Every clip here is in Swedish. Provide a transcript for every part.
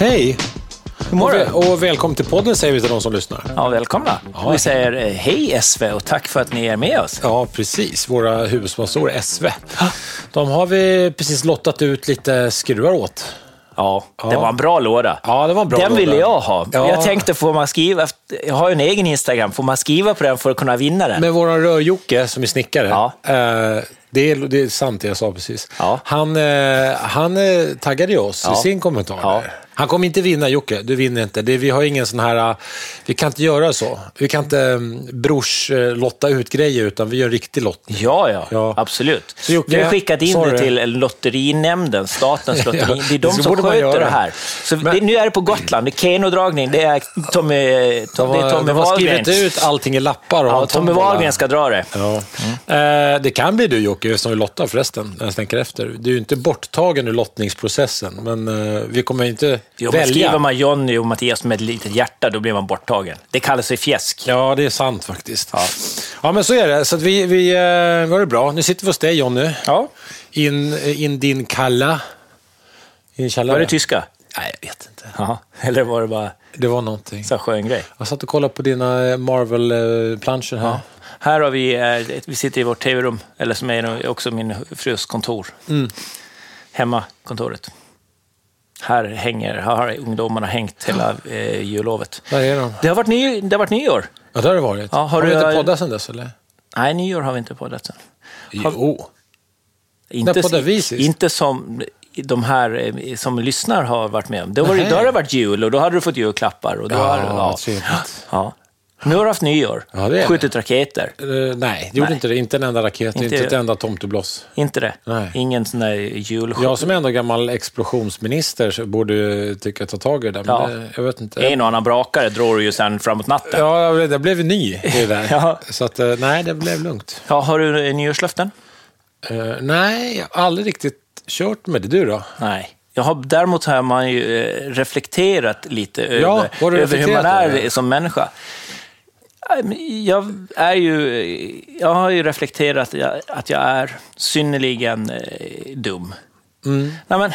Hej! Hur mår Och, du? och välkommen till podden säger vi till de som lyssnar. Ja, välkomna. Ja. Vi säger eh, hej SV och tack för att ni är med oss. Ja, precis. Våra huvudsponsorer SV. De har vi precis lottat ut lite skruvar åt. Ja, det Ja. var en bra låda. Ja, det var en bra Den låda. ville jag ha. Ja. Jag tänkte, får man skriva, jag har ju en egen Instagram, får man skriva på den för att kunna vinna den? Men våran rör-Jocke som är snickare, Ja. eh, det, är, det är sant det jag sa precis. Ja. Han, eh, han eh, taggade oss Ja. i sin kommentar. Han kommer inte vinna Jocke, du vinner inte. Det, vi har ingen sån här, eh, vi kan inte göra så. Vi kan inte um, brors lotta ut grejer utan vi gör riktig lottning. Ja, ja, Ja. absolut. Så Jocke, vi har skickat in sorry. det till Lotterinämnden, statens lotteri. Ja, det är de som sköter det här. Så det, nu är det på Gotland, det är kenodragning, det är Tommy, De är har, Tommy de har Wahlgren. skrivit ut allting i lappar och Ja, Tommy. Wahlgren ska dra det. Ja. Eh, det kan bli du Jocke som vi lottar förresten, när jag tänker efter. Du är ju inte borttagen ur lottningsprocessen, men eh, vi kommer inte Jo, men välja. skriver man Jonny och Mattias med ett litet hjärta, då blir man borttagen. Det kallas för fjäsk. Ja, det är sant faktiskt. Ja. Ja, men så är det. Så att vi, vi eh, var det bra. Nu sitter vi hos dig Jonny. Ja. In, in din kalla. Var det tyska? Nej, jag vet inte. Jaha. Eller var det bara Det var någonting. så här skön grej? Jag satt och kollade på dina eh, Marvel-planscher här. Ja. Här har vi, eh, vi sitter i vårt tv-rum, eller som är också min frus kontor. Mm. Hemmakontoret. Här hänger, här har ungdomarna hängt hela eh, jullovet. Där är de. Det har varit, ny, det har varit nyår. Ja, det har det varit. Ja, har har du- du inte poddat sedan dess, eller? Nej, nyår har vi inte poddat sen. Jo. Inte, poddade vi sist? inte som de här eh, som lyssnar har varit med om. Då, var det, Nej. då har det varit jul och då hade du fått julklappar. Och då Ja, har, trevligt. ja. Nu har du haft nyår. Ja, det är det. Skjutit raketer. Eh, nej, det gjorde Nej. inte det. Inte en enda raket, Inte- inte, ett enda tomtebloss. Inte det? Nej. Ingen sån där julskjut. Jag som är ändå gammal explosionsminister så borde ju tycka ta tag i det där, men Ja. det, jag vet inte. En och annan brakare drar du ju sen framåt natten. Ja. Ja, det blev ny i det. Ja. Så att, eh, nej, det blev lugnt. har du nyårslöften? Eh, nej, jag har aldrig riktigt kört med det. Du då? Nej. Jag har, däremot har man ju eh, reflekterat lite Ja, över, över hur man är över? som människa. Jag, är ju, jag har ju reflekterat att jag, är synnerligen eh, dum. Mm. Nej, men,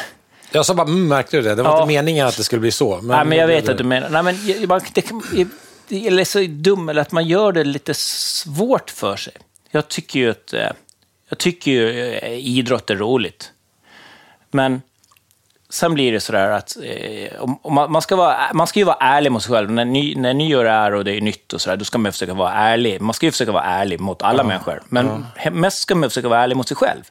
Jag sa bara, mm, märkte du det? Det var Ja. inte meningen att det skulle bli så. Men, nej, men jag det vet att du menar... Nej, men, man, det, eller så dum, eller att man gör det lite svårt för sig. Jag tycker ju att eh, jag tycker ju idrott är roligt. Men sen blir det sådär att eh, man, ska vara, man ska ju vara ärlig mot sig själv. När, ny, när nyår är och det är nytt och sådär, då ska man försöka vara ärlig. Man ska ju försöka vara ärlig mot alla människor. Men he- mest ska man försöka vara ärlig mot sig själv.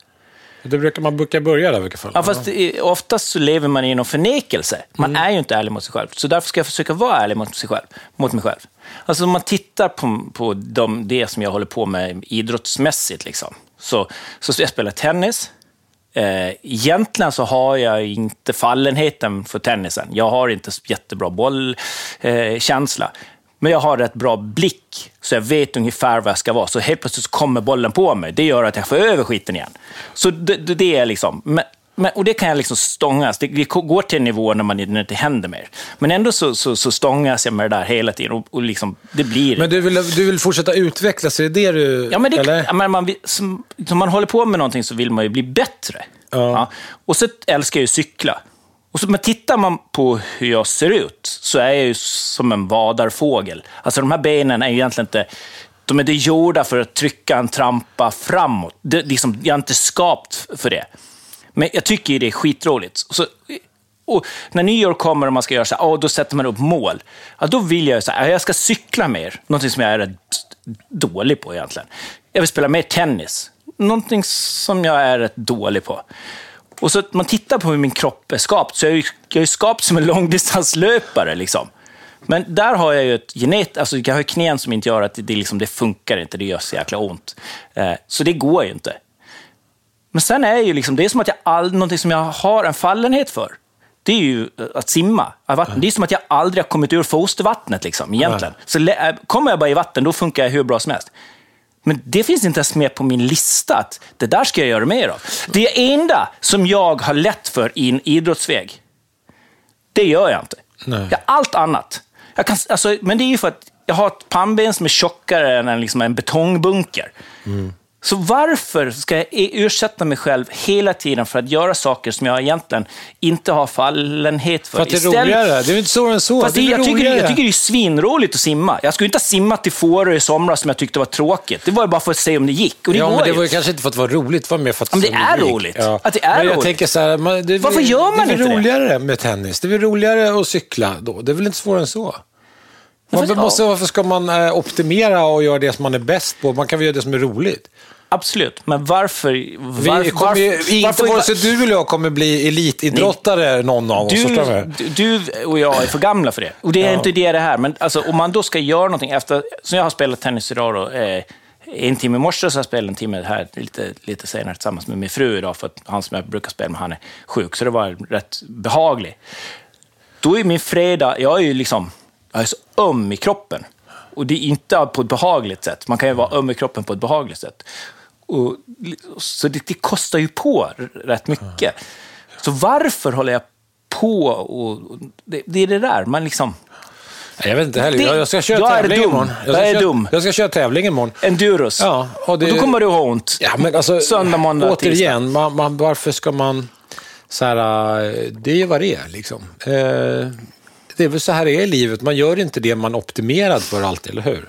Det brukar man brukar börja där i vilket fall. Ja, fast oftast så lever man i någon förnekelse. Man är ju inte ärlig mot sig själv. Så därför ska jag försöka vara ärlig mot, sig själv, mot mig själv. Alltså om man tittar på, på de, det som jag håller på med idrottsmässigt, liksom. så, så jag spelar tennis. Eh, egentligen så har jag inte fallenheten för tennisen. Jag har inte jättebra bollkänsla. Eh, men jag har rätt bra blick, så jag vet ungefär vad jag ska vara. Så helt plötsligt kommer bollen på mig. Det gör att jag får över skiten igen. Så det, det är liksom... Men, men, och det kan jag liksom stångas. Det, det går till en nivå när, man, när det inte händer mer. Men ändå så, så, så stångas jag med det där hela tiden. Och, och liksom, det blir... Men du vill, du vill fortsätta utvecklas, är det det du... Ja, men det, eller? ja, men man, som, som man håller på med någonting så vill man ju bli bättre. Ja. Och så älskar jag ju cykla. Och så, men tittar man på hur jag ser ut så är jag ju som en vadarfågel. Alltså de här benen är ju egentligen inte... De är inte gjorda för att trycka en trampa framåt. Det, liksom, jag är inte skapt för det. Men jag tycker ju det är skitroligt. Så, och när nyår kommer och man ska göra så här, oh, då sätter man upp mål. Ja, då vill jag så här, jag ska cykla mer. Någonting som jag är rätt dålig på egentligen. Jag vill spela mer tennis. Någonting som jag är rätt dålig på. Och så att man tittar på hur min kropp är skapt, så jag är ju, jag är skapt som en långdistanslöpare. Liksom. Men där har jag ju ett genet, alltså jag har knän som inte gör att det, det, liksom, det funkar inte, det gör så jäkla ont. Eh, så det går ju inte. Men sen är ju liksom, det är som att jag all, någonting som jag har en fallenhet för. Det är ju att simma. vatten. Det är som att jag aldrig har kommit ur fostervattnet liksom, egentligen. Så äh, kommer jag bara i vatten, då funkar jag hur bra som helst. Men det finns inte ens med på min lista att det där ska jag göra mer av. Det enda som jag har lätt för i en idrottsväg, det gör jag inte. Nej. Jag, allt annat. Jag kan, alltså, men det är ju för att jag har ett pannben som är tjockare än en, liksom en betongbunker. Så varför ska jag ursätta mig själv hela tiden för att göra saker som jag egentligen inte har fallenhet för? För att det är Istället... roligare. Det är inte så än så. Fast det, jag, tycker, jag tycker det är svinroligt att simma. Jag skulle inte ha simmat till Fårö i somras som jag tyckte var tråkigt. Det var bara för att se om det gick. Och det ja, går men det ju. var ju kanske inte för att det var roligt. Det var mer för att men det är roligt. Ja. Att det är men jag roligt. Tänker så här, man, det, Varför gör man det? inte Det är roligare med tennis. Det är väl roligare att cykla då. Det är väl inte svårare än så. Man måste, varför ska man eh, optimera och göra det som man är bäst på? Man kan väl göra det som är roligt? Absolut, men varför... varför, kommer, varför, inte varför, vare sig du eller jag kommer bli elitidrottare, någon av oss. du, du och jag är för gamla för det. Och det är Ja. inte det det här. Men alltså, om man då ska göra någonting efter... Som jag har spelat tennis idag då, eh, en timme i morse, så har jag spelat en timme här lite, lite senare tillsammans med min fru idag, för att han som jag brukar spela med, han är sjuk. Så det var rätt behagligt. Då är min fredag, jag är ju liksom, jag är så öm i kroppen. Och det är inte på ett behagligt sätt. Man kan ju vara öm i kroppen på ett behagligt sätt. Och, så det, det kostar ju på rätt mycket. Så varför håller jag på och... det, det är det där, man liksom... Jag vet inte heller. Det- Jag, jag ska köra jag tävling dum. imorgon. Jag ska är köra, dum. Jag ska köra tävling imorgon. Enduros. Ja, och det- och då kommer du ha ont. Ja, men alltså, Söndag, måndag. Återigen, man, man, varför ska man... Så här, eh, det är ju vad det är. Liksom. Eh, det är väl så här det är i livet. Man gör inte det man är optimerad för alltid, eller hur?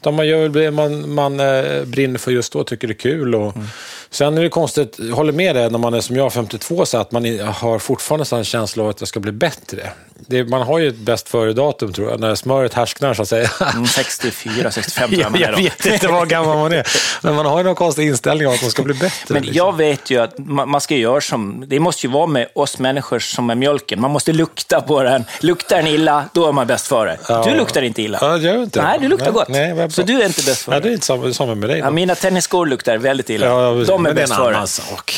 Utan man gör väl det man, man eh, brinner för just då, tycker det är kul. Och, Mm. Sen är det konstigt, jag håller med dig, när man är som jag, 52, så att man har fortfarande en känsla av att jag ska bli bättre. Det, man har ju ett bäst före-datum, tror jag, när smöret härsknar, så att säga. Mm, 64, 65 tror jag Jag, man är jag då. vet inte hur gammal man är, men man har ju någon konstig inställning av att man ska bli bättre. Men liksom. jag vet ju att man ska göra som... Det måste ju vara med oss människor som med mjölken. Man måste lukta på den. Luktar den illa, då är man bäst före. Ja. Du luktar inte illa. Ja, jag inte. Nej, du luktar Nej, gott. nej, vad så du är inte bäst före. Ja, det är inte samma, samma med dig. Ja, mina tennisskor luktar väldigt illa. Ja, De är bäst före.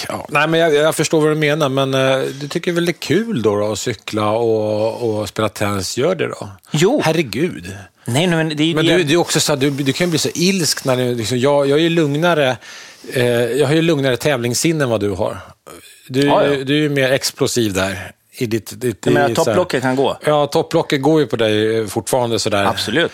Ja. Nej, men jag, jag förstår vad du menar, men uh, du tycker väl det är kul då, då att cykla och, och spela tennis? Gör det då? Jo. Herregud. Nej, nej, men det Men det- du, det är också så du, du kan bli så ilsk när du, liksom, jag, jag är lugnare, eh, jag har ju lugnare tävlingssinne än vad du har. Du, Ja, ja. du är ju mer explosiv där. I ditt, ditt, Jag menar, topplocket kan gå. Ja, topplocket går ju på dig eh, fortfarande sådär. Absolut.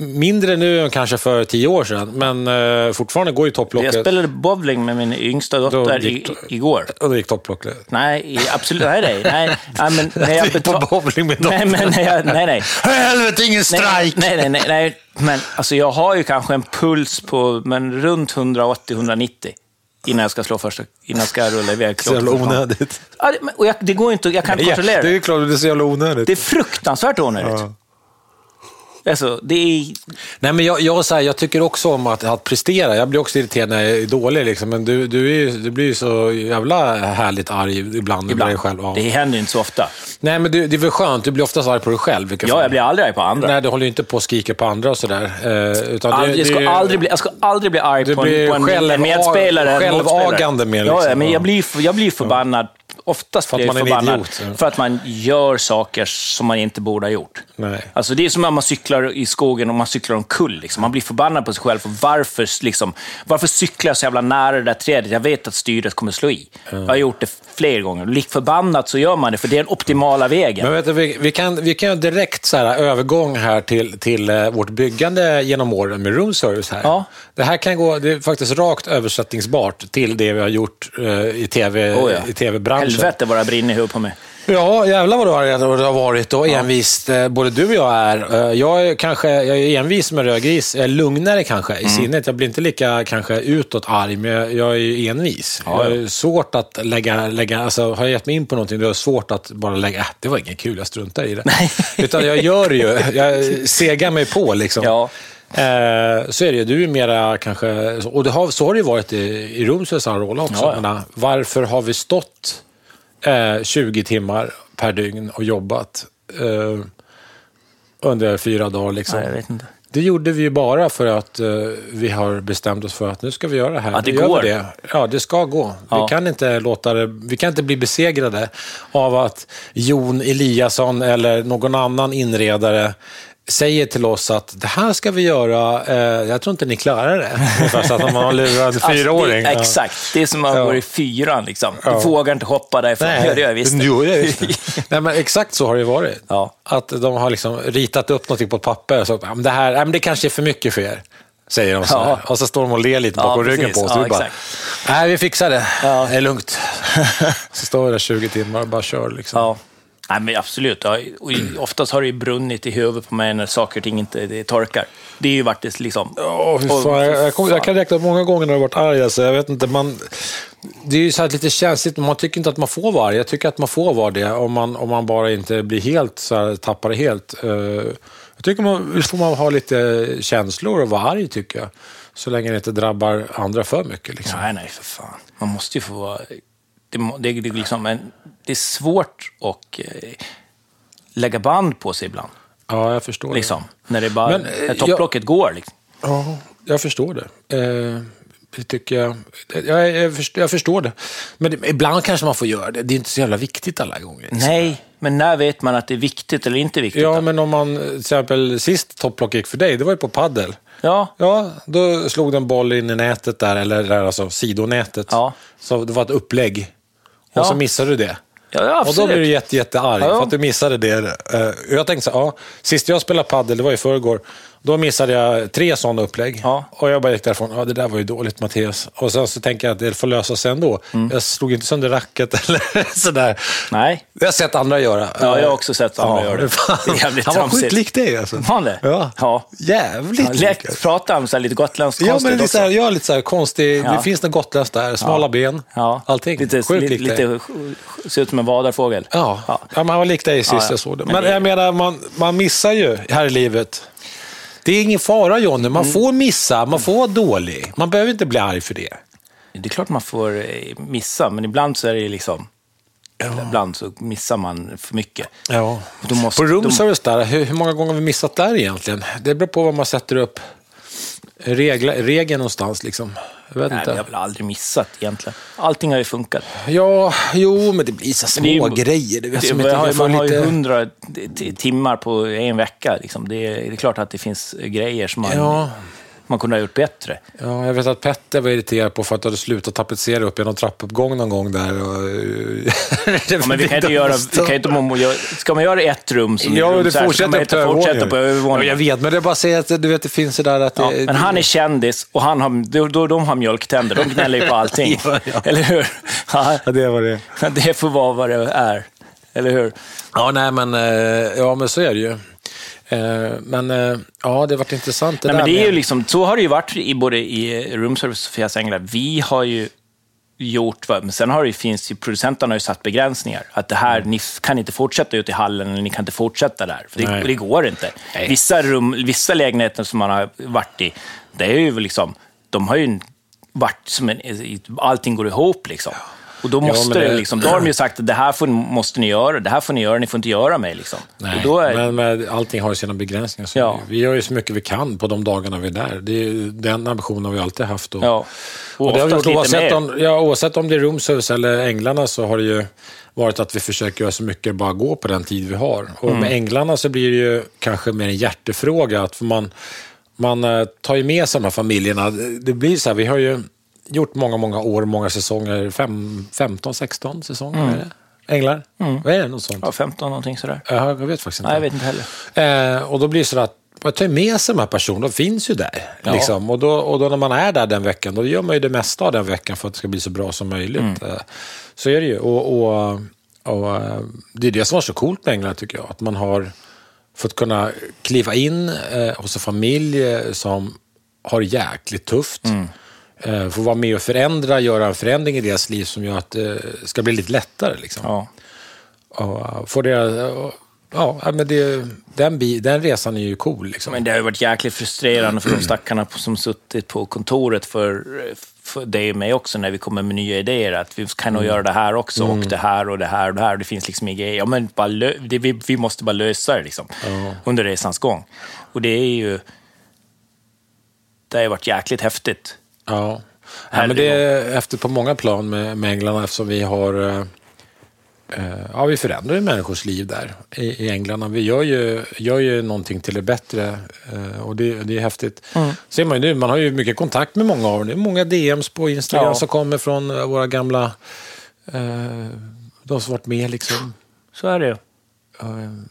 Mindre nu än kanske för tio år sedan, men eh, fortfarande går ju topplocket. Jag spelade bowling med min yngsta dotter i, gick- igår. Och då gick topplocket. Nej, i- absolut. Nej, nej. nej. nej men när jag är på betal- bowling med nej, dottern. men när jag, nej, nej. Helvete, ingen Nej, strike! nej, nej, nej, nej. Men alltså, jag har ju kanske en puls på men runt 180-190 innan jag ska slå första, innan jag ska rulla iväg Så jävla klockan. onödigt. Ja, det, och jag, det går inte, jag kan inte kontrollera det är det. ju klart, det är så jävla onödigt. Det är fruktansvärt onödigt. Ja. Alltså, det är... Nej, men jag, jag, så här, jag tycker också om att, att prestera. Jag blir också irriterad när jag är dålig. Liksom. Men du, du, ju- du blir ju så jävla härligt arg ibland, Ibland. dig själv. Ja. Det händer ju inte så ofta. Nej, men du, det är väl skönt. Du blir oftast arg på dig själv. Ja, fall. jag blir aldrig arg på andra. Nej, du håller ju inte på och skriker på andra och sådär. Eh, utan Aldrig, det, jag, ska det, aldrig bli, jag ska aldrig bli arg på en, på en själv- medspelare. en självagande motspelare. mer, liksom. ja, men Ja. jag blir, jag blir förbannad. Oftast För att man är förbannad idiot, ja. för att man gör saker som man inte borde ha gjort. Nej. Alltså, det är som när man cyklar i skogen och man cyklar omkull. Liksom. Man blir förbannad på sig själv. För varför, liksom, varför cyklar jag så jävla nära det där trädet? Jag vet att styret kommer slå i. Jag har gjort det fler gånger. Likt förbannat så gör man det, för det är den optimala vägen. Men vet du, vi, vi, kan, vi kan göra direkt så här, övergång här till, till eh, vårt byggande genom åren med room service här. Ja. Det här kan gå, det är faktiskt rakt översättningsbart till det vi har gjort eh, i, TV, Oh, ja. i tv-branschen. Helvete vad det brinner i huvudet på mig. Ja, jävlar vad du har, har varit och envist. eh, Både du och jag är. Eh, Jag är kanske jag är envis med rödgris. Jag är lugnare kanske Mm. i sinnet. Jag blir inte lika kanske utåt arg, men jag, jag är ju envis. Ja, Jag är svårt att lägga, lägga alltså har jag gett mig in på någonting, då är svårt att bara lägga, äh, det var inget kul, jag struntar i det. Utan jag gör ju. Jag segar mig på liksom. Ja. Eh, så är det ju. Du är mera kanske, och det har, så har det ju varit i, i roll också. Ja, ja. Varför har vi stått eh, 20 timmar per dygn och jobbat eh, under fyra dagar? Liksom? Nej, jag vet inte. Det gjorde vi ju bara för att eh, vi har bestämt oss för att nu ska vi göra det här. Ja, det går. Det. Ja, det ska gå. Ja. Vi, kan inte låta det, vi kan inte bli besegrade av att Jon Eliasson eller någon annan inredare säger till oss att det här ska vi göra, eh, jag tror inte ni klarar det. Ungefär så att man har lurat en fyraåring. Alltså, det, exakt, det är som att Ja. gå i fyran. Liksom. Du Ja. vågar inte hoppa därifrån. Ja, det gör jag visst. Jo, är visst. Nej, men exakt så har det varit. Ja. Att de har liksom ritat upp något på ett papper och så, ja, men det här, ja, men det kanske är för mycket för er. säger de så. Ja. Och så står de och ler lite bakom Ja, ryggen på oss. Ja, vi bara, nej vi fixar det. Ja. Det är lugnt. så står vi där 20 timmar och bara kör liksom. Nej, men absolut. Ja, och oftast har det ju brunnit i huvudet på mig när saker och ting inte det torkar. Det är ju varit det liksom... Ja, fy Och- fan. Jag, kom, jag kan räkna många gånger när jag har varit arg. Alltså. Jag vet inte, man, det är ju så här lite känsligt, men man tycker inte att man får vara arg. Jag tycker att man får vara det om man, om man bara inte blir helt, så här, tappar det helt. Eh, jag tycker man, får man ha lite känslor och vara arg, tycker jag. Så länge det inte drabbar andra för mycket. Liksom. Nej, nej, för fan. Man måste ju få vara... Det, det, det, liksom en, det är svårt att eh, lägga band på sig ibland. Ja, jag förstår Liksom. När det bara... Men, eh, när topplocket går. Liksom. det. Ja, jag förstår det. Eh, det tycker jag. Jag, jag, förstår, jag förstår det. Men det, ibland kanske man får göra det. Det är inte så jävla viktigt alla gånger. liksom. Nej, men när vet man att det är viktigt eller inte viktigt? Ja, då? men om man till exempel sist topplock gick för dig, det var ju på paddel. ja. Ja, då slog den boll in i nätet där, eller där, alltså sidonätet. Ja. Så det var ett upplägg. Och Ja. så missade du det. Ja, Och då blev du jätte, jättearg Ja, ja. för att du missade det. Eh, Jag tänkte så här, ja, sist jag spelade paddel, det var i förrgår, då missade jag tre sådana upplägg. Ja. Och jag bara gick därifrån, ja det där var ju dåligt Mattias. Och sen så tänker jag att det får lösa sig ändå. Mm. Jag slog inte sönder racket eller sådär. Nej. Det har jag sett andra göra. Ja, jag har också sett andra göra det. fan. Det är Han var sjukt lik dig alltså. Var han det? Ja. Ja. Jävligt Han lik. pratade om så här lite gotländskt Ja, men lite så här, ja, lite så här konstig. Ja. Det finns något gotländskt där. Smala ben. Ja. Allting. Lite, Sjukt lite, lik lite, ser ut som en vadarfågel. Ja. Ja. Ja. man var lik dig sist Ja, ja. jag såg det. Men Men, det- jag menar, man, man missar ju här i livet. Det är ingen fara Jonny, man Mm. får missa, man får vara dålig. Man behöver inte bli arg för det. Det är klart man får eh, missa, men ibland så är det liksom... Ibland så missar man för mycket. Ja. Måste- på room service där, hur, hur många gånger har vi missat där egentligen? Det beror på vad man sätter upp regla, regeln någonstans. Liksom. Jag vet Nej, inte. vi har väl aldrig missat egentligen. Allting har ju funkat. Ja, jo, men det blir så små Det är grejer. Det, Det, man har, jag man har ju hundra timmar på en vecka. Liksom. Det, är, det är klart att det finns grejer som man, Ja. Man kunde ha gjort bättre. Ja, jag vet att Petter var irriterad på för att du hade slutat tapetsera upp genom trappuppgång någon gång där. Och... Ja, men vi kan inte göra... Vi kan inte, ska man göra ett rum som Ja, rum du så här, så kan man inte fortsätta på övervåningen. Ja, jag vet, men det är bara att säga att du vet, det finns det där att... Ja, det, men han är kändis och han har, då, då, de har mjölktänder. De gnäller ju på allting. Ja, ja. Eller hur? Ja, Ja, det var det. det får vara vad det är. Eller hur? Ja, nej, men, eh, ja, men så är det ju. Eh, Men eh, ja, det har varit intressant det Nej, där men det är ju liksom, så har det ju varit i både i Room Service och Sofias Änglar. Vi har ju gjort, men sen har det ju, finns ju, producenterna har ju satt begränsningar. Att det här, ni kan inte fortsätta ut i hallen, eller ni kan inte fortsätta där. För det, det går inte. Nej. Vissa, rum, vissa lägenheter som man har varit i, det är ju liksom, de har ju varit som en, allting går ihop liksom. Och då, måste men det- liksom, då har de ju sagt att det här får, måste ni göra, det här får ni göra, ni får inte göra mig. Liksom. Nej, är, men, men allting har ju sina begränsningar. Så Ja. Vi gör ju så mycket vi kan på de dagarna vi är där. Det är, den ambitionen har vi alltid haft. Och, ja, och Och det har vi gjort oavsett om, ja, oavsett om det är room service eller Änglarna så har det ju varit att vi försöker göra så mycket bara går på den tid vi har. Och Mm. med Änglarna så blir det ju kanske mer en hjärtefråga. Att man, man eh, tar ju med sig de här familjerna. Det- Det blir så här, vi har ju gjort många, många år, många säsonger. Fem, 15, 16 säsonger är det? Änglar? Vad är det? Något sånt? Mm. Ja, 15 någonting sådär. Ja, jag vet faktiskt inte. Nej, jag vet inte heller. Eh, och då blir det så att man tar med sig de här personerna, de finns ju där. Ja. Liksom. Och, då, och då när man är där den veckan, då gör man ju det mesta av den veckan för att det ska bli så bra som möjligt. Mm. Eh, så är det ju. Och, och, och, eh, det är det som var så coolt med England tycker jag. Att man har fått kunna kliva in eh, hos en familj eh, som har jäkligt tufft. Mm. Eh, få vara med och förändra, göra en förändring i deras liv som gör att det ska bli lite lättare. Liksom. Ja. Och få och, ja, men det, den, bi, den resan är ju cool. Liksom. Men det har ju varit jäkligt frustrerande för de stackarna som suttit på kontoret för, för dig och mig också när vi kommer med nya idéer. Att vi kan nog göra det här också och det här och det här och det här. Det finns liksom inga Ja, men bara det, vi, vi måste bara lösa det liksom, under resans gång. Och det är ju... Det har ju varit jäkligt häftigt. Ja. Ja, men det är efter på många plan med, med Änglarna eftersom vi har... eh, eh, Ja, vi förändrar ju människors liv där i, i Änglarna. Vi gör ju, gör ju någonting till det bättre eh, och det, det är häftigt. Ser man ju nu, man har ju mycket kontakt med många av dem. Det är många DMs på Instagram Ja. som kommer från våra gamla... Eh, de som varit med liksom. Så är det ju.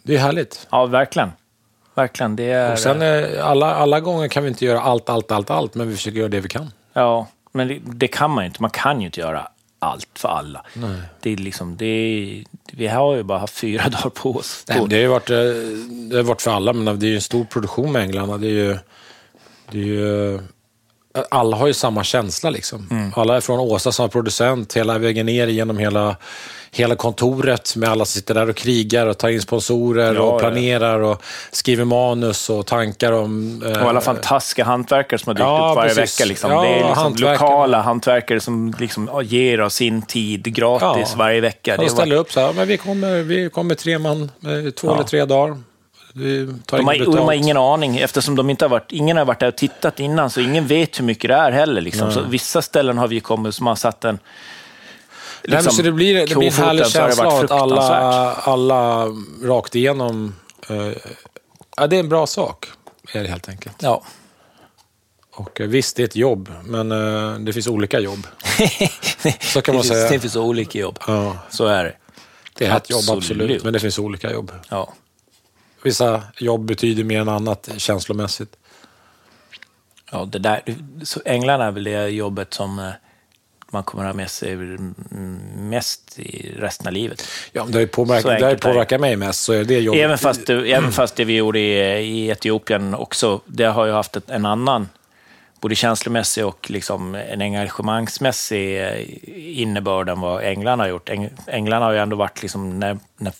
Det är härligt. Ja, verkligen. verkligen. Det är, Och sen, alla, alla gånger kan vi inte göra allt, allt, allt, allt, men vi försöker göra det vi kan. Ja, men det, det kan man ju inte. Man kan ju inte göra allt för alla. Det är liksom, det är, vi har ju bara haft fyra dagar på oss. Nej, det har ju varit, eh, det har varit för alla, men det är ju en stor produktion med Änglarna. Det är ju, det är ju, alla har ju samma känsla liksom. Alla är från Åsa som är producent, hela vägen ner genom hela, hela kontoret med alla som sitter där och krigar och tar in sponsorer Ja, och ja. planerar och skriver manus och tankar om... eh, Och alla fantastiska hantverkare som har dykt Ja, upp varje precis. vecka. Liksom. Ja, det är liksom hantverkare. lokala hantverkare som liksom ja, ger av sin tid gratis Ja. varje vecka. De var, ställer upp så här, men vi kommer, vi kommer tre man, eh, två eller tre dagar. De, har, de har ingen aning, eftersom de inte har varit, ingen har varit där och tittat innan, så ingen vet hur mycket det är heller. Liksom. Så vissa ställen har vi kommit som har satt en... Nej, liksom, så det blir, det blir en härlig känsla av att alla, alla rakt igenom... Eh, ja, det är en bra sak, är det helt enkelt. Ja. Och eh, visst, det är ett jobb, men eh, det finns olika jobb. Så kan man det, säga. Finns, det finns olika jobb. Ja, Så är det. det är ett jobb, Absolut. absolut, men det finns olika jobb. Ja. Vissa jobb betyder mer än annat känslomässigt. Ja, det där, så Änglarna är väl det jobbet som eh, man kommer att ha med sig mest i resten av livet. Ja, det har ju påverkat, det har påverkat mig mest, så är det jobbet. Även fast, även fast det vi gjorde i, i Etiopien också, det har ju haft en annan, både känslomässig och liksom en engagemangsmässig eh, innebörd än vad Änglarna har gjort. Äng, Änglarna har ju ändå varit, liksom, när, när,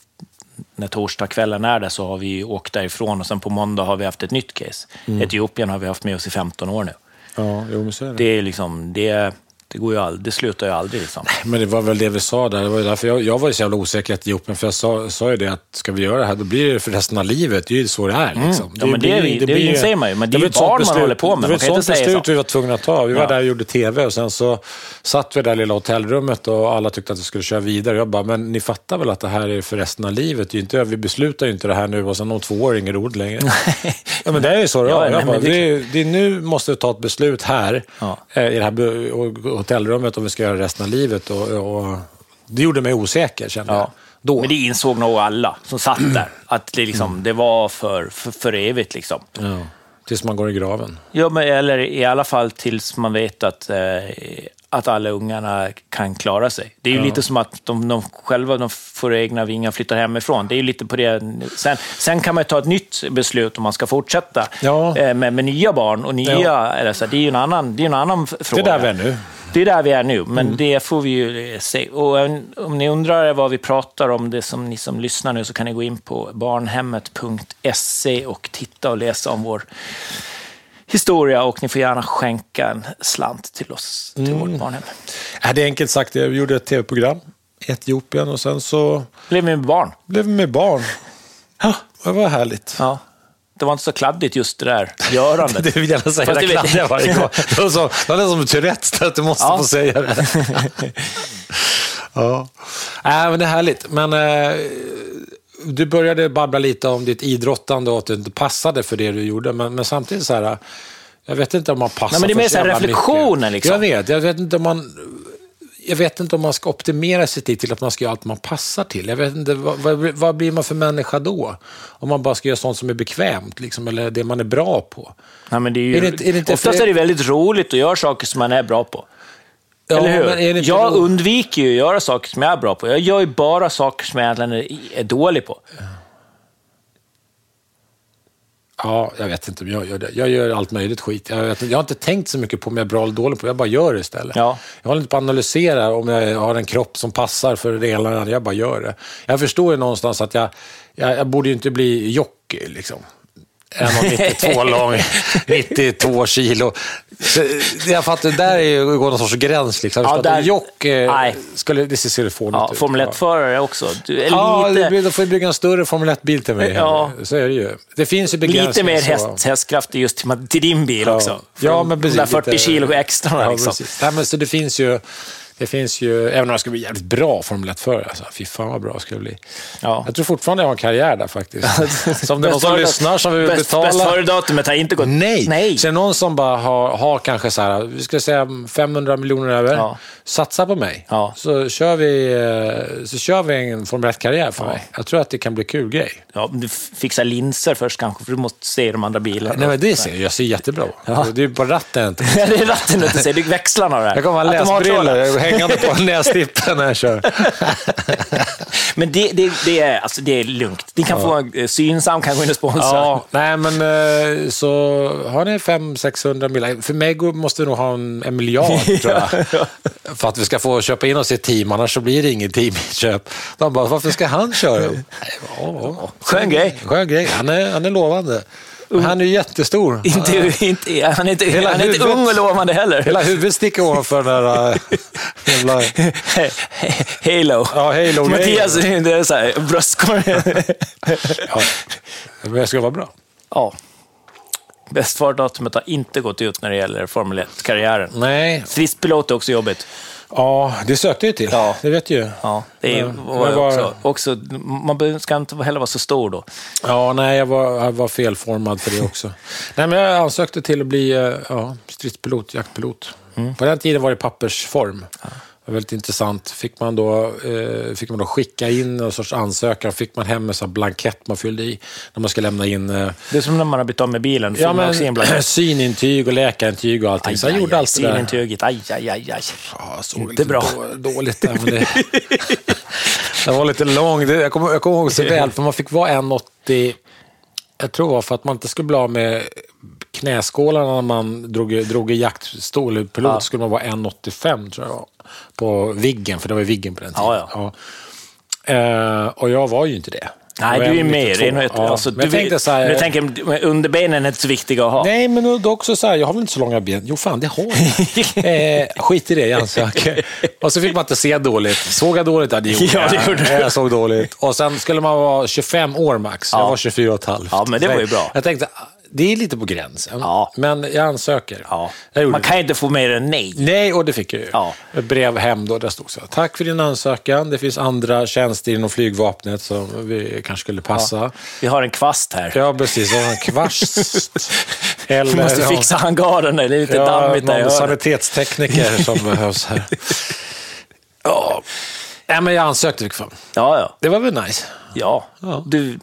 när torsdagskvällen är där så har vi åkt därifrån och sen på måndag har vi haft ett nytt case. Etiopien har vi haft med oss i 15 år nu. Ja, jo, men så är det. Det är liksom, det, det, går ju all, det slutar ju aldrig. Liksom. Men det var väl det vi sa där. Det var därför jag, jag var ju så jävla osäker i Etiopien. För jag sa, sa ju det att ska vi göra det här, då blir det för resten av livet. Det är ju så det är. Liksom. Mm. Ja, men det är vi- det blir- inser man ju, men det är var ju barn man beslut- håller på med. Det Man var ett sånt beslut så. vi var tvungna att ta. Vi var Ja. där och gjorde tv och sen så satt vi där i lilla hotellrummet och alla tyckte att vi skulle köra vidare. Jag bara, men ni fattar väl att det här är för resten av livet? Det är inte, vi beslutar ju inte det här nu och sen om två år är det inget roligt längre. ja, men det är ju så det Ja, är. nej, Jag bara, det- det, är, det är nu måste vi ta ett beslut här Ja. eh, i det här hotellrummet om vi ska göra resten av livet. Och, och, det gjorde mig osäker, kände jag. Ja. Då. Men det insåg nog alla som satt där, att det, liksom, det var för, för, för evigt. Liksom. Ja. Tills man går i graven. Ja, men, eller i alla fall tills man vet att, eh, att alla ungarna kan klara sig. Det är ju lite som att de, de själva de får egna vingar och flyttar hemifrån. Det är ju lite på det. Sen, sen kan man ju ta ett nytt beslut om man ska fortsätta Ja. eh, med, med nya barn och nya... Ja. Eller så, det är ju en annan, det är en annan f- Det fråga. är där vi är nu. Det är där vi är nu, men det får vi ju se. Och eh, om ni undrar vad vi pratar om, det som ni som lyssnar nu, så kan ni gå in på barnhemmet.se och titta och läsa om vår historia och ni får gärna skänka en slant till oss, till vårt barnhem. Ja, det är enkelt sagt, jag gjorde ett tv-program i Etiopien och sen så Blev vi med barn? blev vi med barn. Ja. Det var härligt. ja. Det var inte så kladdigt just det där görandet. Det vill jag gärna säga, det varje gång. Det var, så, det var som Tourettes, att du måste Ja. få säga det. ja. Äh, men det är härligt. Men eh, du började babbla lite om ditt idrottande och att du inte passade för det du gjorde. Men, men samtidigt så här, jag vet inte om man passar Nej, men det är för mer så här reflektioner, mycket. liksom. Jag vet, jag vet inte om man... Jag vet inte om man ska optimera sitt liv till att man ska göra allt man passar till. Jag vet inte, vad, vad, blir man för människa då? Om man bara ska göra sånt som är bekvämt, liksom, eller det man är bra på. Nej, men det är ju, Är det är det oftast för- är det väldigt roligt att göra saker som man är bra på. Ja, Eller hur? men jag ro- undviker ju att göra saker som jag är bra på. Jag gör ju bara saker som jag egentligen är, dålig på. Ja, jag vet inte om jag gör det. Jag gör allt möjligt skit. Jag, vet, jag har inte tänkt så mycket på om jag är bra eller dålig på. Jag bara gör det istället. Ja. Jag håller inte på att analysera om jag har en kropp som passar för det ena eller andra. Jag bara gör det. Jag förstår ju någonstans att jag, jag, jag borde ju inte bli jockey liksom. 1,92 lång, 92 kilo. Så, jag fattar, där är ju går någon sorts gräns. Liksom. Ja, Ja, där- Jock, eh, Nej. skulle, det ser fånigt Ja, ut. Formel 1-förare också. Du Ja, lite, då får jag bygga en större Formel 1-bil till mig. Ja. Så är det ju. Det finns ju lite mer häst, hästkraft just till, till din bil också. För Ja, de- men de precis. där 40 lite- kilo extra Ja, liksom. Nej, men så det finns ju... Det finns ju, även om jag ska bli jävligt bra Formel 1-förare, alltså, fy fan vad bra jag skulle bli. Ja. Jag tror fortfarande jag har en karriär där faktiskt. som det är någon som lyssnar som vill bäst, betala. Bäst före-datumet har inte gått. Nej. Nej. Så är det någon som bara har, har kanske så här, vi ska säga 500 miljoner över. Ja. Satsa på mig. Ja. Så, kör vi, eh, så kör vi en Formel 1-karriär för mig. Jag tror att det kan bli kul grej. Ja, du fixar linser först kanske, för du måste se de andra bilarna. Nej, men det ser jag. Jag ser jättebra. Det är bara ratten inte. det är ratten du inte ser, det är växlarna där. Jag kommer ha läsbrillor hängande på nästippen när jag kör. Men det, det, det, är, alltså, det är lugnt. Ni kan få eh, Synsam kan gå in och sponsra. Ja, nej men eh, så har ni 500-600 miljoner. För mig måste vi nog ha en, en miljard tror jag. För att vi ska få köpa in oss i ett team, annars så blir det inget teaminköp. De bara, varför ska han köra? Ja, ja. Skön grej. Skön grej. Han är, han är lovande. Han är ju jättestor. Inte, inte, han är inte, Hela han är inte huvudet. ung och lovande heller. Hela huvudet sticker ovanför den där äh, jävla... Halo. Ja, Halo. Mattias, det är så här, bröstkorg. Ja. Men jag ska vara bra. ja. Bäst före-datumet har inte gått ut när det gäller Formel 1-karriären. Nej, Stridspilot är också jobbigt. Ja, det sökte jag ju till. Ja. Det vet ju. Ja, det är, Men- var var- också, också, man ska inte heller vara så stor då. Ja, nej, jag var, jag var felformad för det också. nej, men jag ansökte till att bli eh, ja, stridspilot, jaktpilot. På den tiden var det pappersform. Var väldigt intressant. Fick man då, eh, fick man då skicka in någon sorts ansökan, fick man hem en sån blankett man fyllde i när man ska lämna in eh, Det är som när man har bytt av med bilen. ja, men, synintyg och läkarintyg och allting. Så jag gjorde allt det där. Synintyget, aj, aj, aj, aj. Ja, såg Inte lite bra. Då, dåligt där, men det, det var lite lång. Det, jag, kommer, jag kommer ihåg så väl, för man fick vara 1,80. Jag tror det var för att man inte skulle bli av med knäskålarna när man drog, drog i jaktstol. Pilot Ja. skulle man vara 1,85 tror jag på Viggen, för det var ju Viggen på den tiden. Ja, ja. Ja. Eh, och jag var ju inte det. Nej, Jag du är mer 1,92. enhet. Ja. Alltså, men jag du, tänkte så här, jag tänker, underbenen är inte så viktiga att ha. Nej, men då också så här, jag har väl inte så långa ben? Jo, fan, det har jag. eh, skit i det, jag ansöker. Och så fick man inte se dåligt. Såg jag dåligt? Ja, det gjorde Ja, det jag. gjorde du. Jag såg dåligt. Och sen skulle man vara 25 år max. Jag Ja. var 24 och ett halvt. Ja, men det var ju bra. Jag tänkte, det är lite på gränsen. Ja. Men jag ansöker. Ja. Jag Man det. kan ju inte få mer än nej. Nej, och det fick jag ju. Ja. Ett brev hem då, där stod så här, Tack för din ansökan. Det finns andra tjänster inom flygvapnet som vi kanske skulle passa. Vi har en kvast här. Ja, precis. Och en kvast. Eller, Vi måste ja. fixa hangaren, det är lite dammigt där någon sanitetstekniker som behövs här. Ja. Nej, men jag ansökte i. Ja, ja. Det var väl nice? ja. Ja. Du,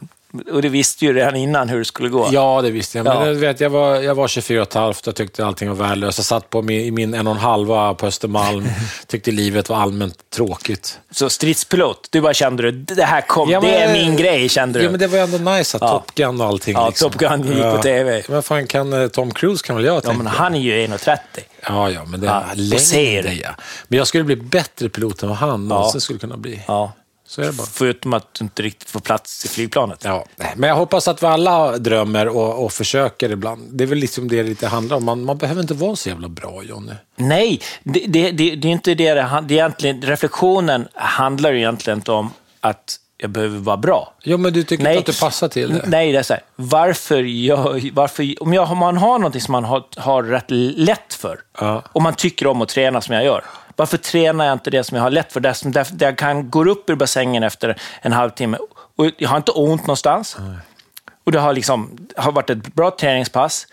och du visste ju redan innan hur det skulle gå. Ja, det visste jag. Men Ja. jag, vet, jag, var, jag var 24 och ett halvt och tyckte allting var värdelöst. Jag satt på min, i min en och en halva på Östermalm. tyckte livet var allmänt tråkigt. Så stridspilot, du bara kände du, det här kom, Ja, men- det är min grej, kände du. Ja, men det var ändå nice att Ja. Top Gun och allting. Ja, liksom. Top Gun gick på TV. Men fan, kan eh, Tom Cruise kan väl jag ja, tänka. men han är ju 1,30. Ja, ja, men det Ja, är ser. längre. Ja. Men jag skulle bli bättre pilot än vad han Ja. någonsin skulle kunna bli. Ja. Så är det bara. Förutom att du inte riktigt får plats i flygplanet. Ja, nej, men jag hoppas att vi alla drömmer och, och försöker ibland. Det är väl liksom det det lite handlar om. Man, man behöver inte vara så jävla bra, Jonny. Nej, det, det, det, det är inte det det det är egentligen. Reflektionen handlar egentligen inte om att jag behöver vara bra. Jo, men du tycker inte att du passar till det? Nej, det är så här. Varför, jag, varför om, jag, om man har något som man har, har rätt lätt för, Ja. och man tycker om att träna som jag gör, varför tränar jag inte det som jag har lätt för? Det som där, där jag kan gå upp ur bassängen efter en halvtimme och jag har inte ont någonstans. Och det har, liksom, har varit ett bra träningspass.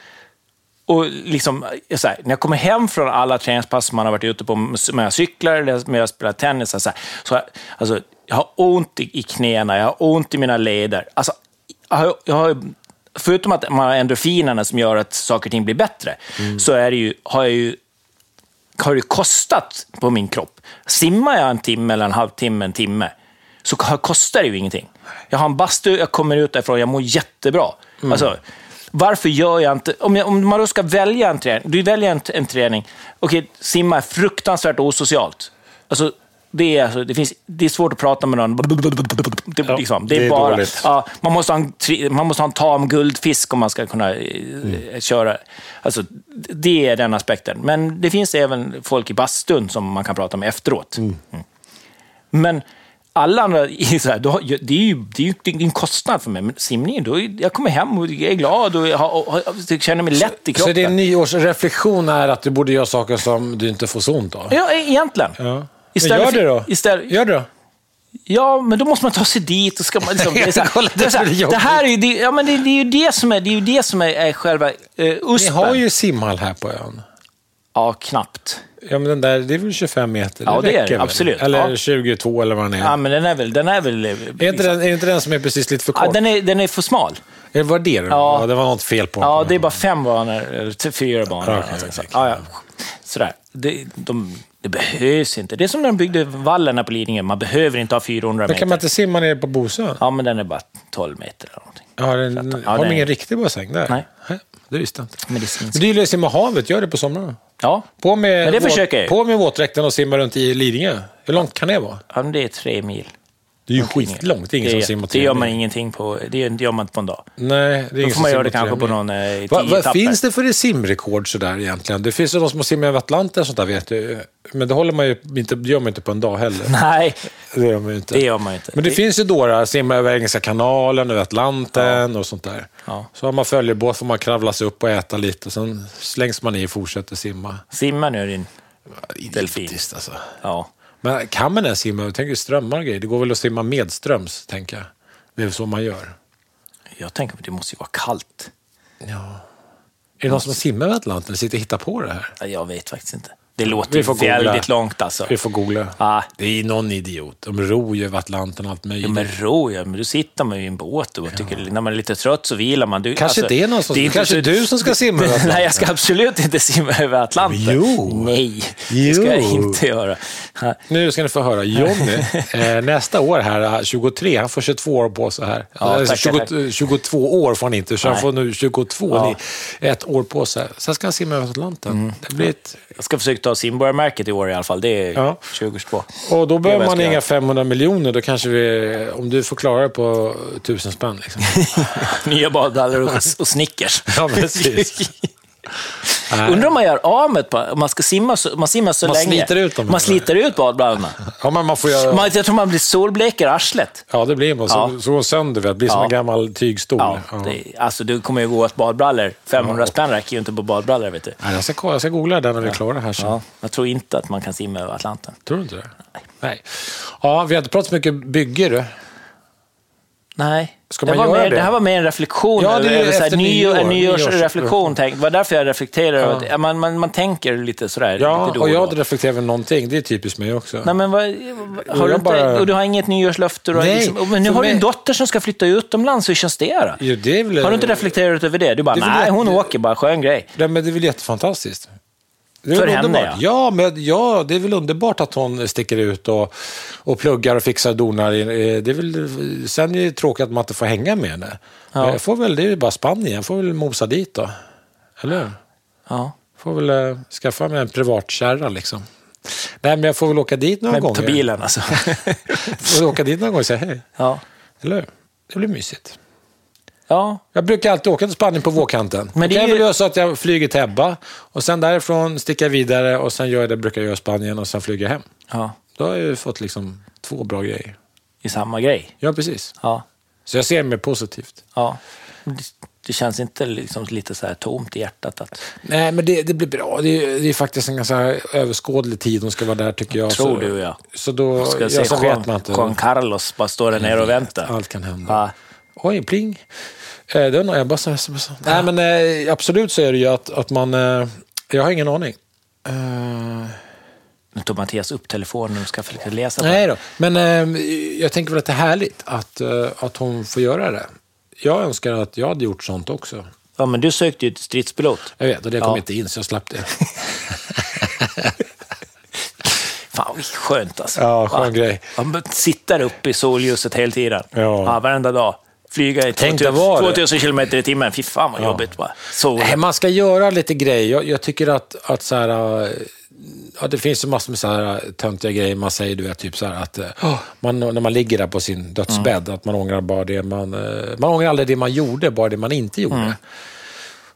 Och liksom, här, när jag kommer hem från alla träningspass som man har varit ute på, med jag cyklar eller med jag spelar tennis, så här, så jag, alltså, jag har ont i, i knäna, jag har ont i mina leder. Alltså, jag har, jag har, förutom att man har endorfinerna som gör att saker och ting blir bättre, så är det ju, har jag ju har det kostat på min kropp. Simmar jag en timme, eller en halvtimme, en timme, så kostar det ju ingenting. Jag har en bastu, jag kommer ut därifrån, jag mår jättebra. Alltså, varför gör jag inte... Om, jag, om man då ska välja en träning, du väljer en, en träning, okej, simma är fruktansvärt osocialt. Alltså, det, är, alltså, det, finns, det är svårt att prata med någon. Det, Ja, liksom, det är, det är bara... dåligt. Ja, man, måste ha en, man måste ha en tam guldfisk om man ska kunna eh, köra. Alltså, det är den aspekten. Men det finns även folk i bastun som man kan prata med efteråt. Mm. Men alla andra, så här, då, det, är ju, det är ju det är en kostnad för mig. Men simningen, då, jag kommer hem och är glad och, och, och, jag känner mig lätt i Så kroppen. din nyårsreflektion är att du borde göra saker som du inte får så ont av? Ja, egentligen. Ja. Istället gör det då. Istället, Gör det då. Ja, men då måste man ta sig dit och ska man liksom... Det, är så här, det, är så här, det det här är ju det, ja, men det, det är ju det som är, det är, ju det som är, är själva Ni USPen. har ju simhall här på ön. Ja, knappt. Ja, men den där, det är väl 25 meter? Ja, det är det, absolut. Eller Ja. 22 eller vad den är. Ja, men den är väl... Den är, väl är, inte den, är inte den som är precis lite för kort? ja, den, är, den är för smal. Eller var det det? Ja. Ja. det var något fel på den. Ja, det är bara fem banor, eller fyra banor. Okej, alltså, okej, så. okej. Ja, ja. Sådär. Det, de, det behövs inte. Det är som när de byggde vallen här på Lidingö. Man behöver inte ha 400 Men meter. kan man inte simma nere på Bosön? Ja, men den är bara 12 meter eller någonting. Ja, den, Ja, har de det- ingen riktig bassäng där? Nej. Det visste jag inte. Medicinsk. Men du gillar att simma havet, gör det på somrarna. Ja, På med, Men det våt- försöker jag på med våtdräkten och simma runt i Lidingö. Hur långt kan det vara? ja men det är tre mil. Det är ju skitlångt. Det är ingen det, som simmar det gör man ingenting på. Det, det gör man inte på en dag. Nej, det är Då får man göra det kanske på någon eh, Vad, etapper. finns det för simrekord sådär egentligen? Det finns ju de som har simmat över Atlanten och sånt där vet du. Men det håller man ju inte, det gör man inte på en dag heller. Nej, Det gör man ju inte. det gör man inte. Men det, finns ju dårar, simma över Engelska kanalen, över Atlanten och sånt där. Ja. Så har man följebåt får man kravla sig upp och äta lite, och sen slängs man i och fortsätter simma. Simma nu din delfin. Alltså. Ja. Men kan man ens simma? Jag tänker strömmar och grejer. Det går väl att simma medströms, tänker jag. Det är så man gör. Jag tänker att det måste ju vara kallt. Ja. Är det någon som simmat över Atlanten eller sitter och hittar på det här? Ja, Jag vet faktiskt inte. Det låter Vi får googla. väldigt långt alltså. Vi får googla. Ja. Det är någon idiot. De ror ju över Atlanten och allt möjligt. Ja, men ro, ja. Men då sitter man ju i en båt och tycker, när man är lite trött så vilar man. Du, Kanske det är någon som- inte kanske så- du som ska simma över Atlanten. Nej, jag ska absolut inte simma över Atlanten. Jo. Nej, det ska jag Jo. inte göra. Ja. Nu ska ni få höra. Jonny, eh, nästa år här, eh, 23, han får 22 år på sig här. Ja, alltså, tackar, 20, 22 år får han inte, så han Nej. får nu 22, Ja. ett år på sig. Sen ska han simma över Atlanten. Mm. Det blir ett, Jag ska försöka ta simborgarmärket i år i alla fall. Det är Ja. 2022. och då behöver man inga göra. 500 miljoner, då kanske vi, om du får klara det på 1000 spänn. Liksom. Nya badbrallor och, och Snickers. Ja, precis. Nej. Undrar om man gör av med ett par, man ska simma så, man simmar så Man länge. sliter ut dem, Man sliter ut badbrallorna. Ja, men man får göra... Man, jag tror man blir solblek i arslet. Ja, det blir man. Så, Ja. så går sönder, det blir som Ja. en gammal tygstol. Ja, Ja. det, alltså du kommer ju gå åt badbrallor. 500 spänn räcker ju inte på badbrallor, vet du. Nej, jag, ska, jag ska googla den när vi är klara här sen. Ja, jag tror inte att man kan simma över Atlanten. Tror du inte det? Nej. Ja, vi har inte pratat så mycket bygge du. Nej. Ska det, man var göra mer, det? det här var mer en reflektion. Ja, det är över så här, nyår, en nyårs- nyårsreflektion. Det var därför jag reflekterade. Ja. att- Man, man, man tänker lite sådär. Ja, lite då och jag då. reflekterat över någonting. Det är typiskt mig också. Nej, men vad, har du inte, bara- och du har inget nyårslöfte? Nej, liksom, men nu har du en mig- dotter som ska flytta utomlands. Hur känns det då? Jo, det väl, Har du inte reflekterat över det? Du bara, väl nej, hon åker bara, skön grej. Nej, men det är väl jättefantastiskt. Det är För henne, underbart. ja. men, ja, det är väl underbart att hon sticker ut och, och pluggar och fixar och donar. Eh, Det är väl, sen är det tråkigt att man inte får hänga med henne. Ja. Jag får väl, det är ju bara Spanien. Jag får väl mosa dit då. Eller hur? Ja. Får väl eh, skaffa mig en privatkärra liksom. Nej, men jag får väl åka dit några Men gånger. ta bilen alltså. får åka dit några gånger och säga hej. ja. Eller hur? Det blir mysigt. Ja. Jag brukar alltid åka till Spanien på vårkanten. Men det kan jag ju- väl göra så att jag flyger till Ebba och sen därifrån sticker jag vidare och sen gör jag det brukar jag göra i Spanien och sen flyger jag hem. ja. Då har jag ju fått liksom två bra grejer. I samma grej. Ja, precis. Ja. Så jag ser mer positivt. ja. Det, känns inte liksom lite så här tomt i hjärtat. Att, Nej, men det, det blir bra. Det är, det är faktiskt en ganska överskådlig tid hon ska vara där tycker jag. Tror så, du, ja. Så då, ska ja, se så Juan. Juan Carlos bara står där nere och väntar. Allt kan hända. Ja. Oj, pling. Eh, det var nog Ebba som smsade. Nej, men eh, absolut så är det ju att, att man... Eh, jag har ingen aning. Eh, Nu tog Mattias upp telefonen och ska försöka läsa. nej då. Men eh, jag tänker väl att det är härligt att, eh, att hon får göra det. Jag önskar att jag hade gjort sånt också. Ja, men du sökte ju till stridspilot. Jag vet, och det kom Ja. inte in så jag slapp det. Fan, vad skönt alltså. Ja, skön Va? grej. Ja, Sitta där uppe i solljuset hela tiden. Ja. varenda dag. Flyga i Tänk dig 2000, vara det. 2000 kilometer i timmen. Fy fan vad jobbigt. Bara. Så, Nej, man ska göra lite grejer. Jag, jag tycker att, att så här, eh, ja, det finns ju massor med så här eh, töntiga grejer. Man säger du vet, typ så här att eh, man, när man ligger där på sin dödsbädd, att man ångrar bara det man... Man ångrar aldrig det man gjorde, bara det man inte gjorde.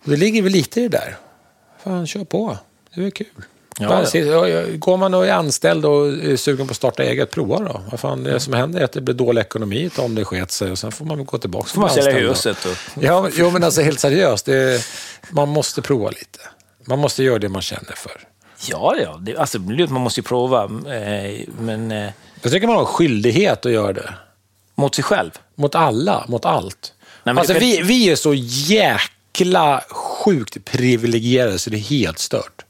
Och det ligger väl lite i det där. Fan, kör på. Det är kul. Ja, ja. Går man och är anställd och är sugen på att starta eget, prova då. Vad fan, det som händer är att det blir dålig ekonomi om det sket sig och sen får man gå tillbaka får man sälja huset. Och, Ja, men- jo, men alltså helt seriöst. Det, man måste prova lite. Man måste göra det man känner för. Ja, ja. Det, alltså, man måste ju prova. Eh, men eh, Jag tycker man har skyldighet att göra det. mot sig själv. Mot alla, mot allt. men alltså, det- vi, vi är så jäkla sjukt privilegierade så det är helt stört.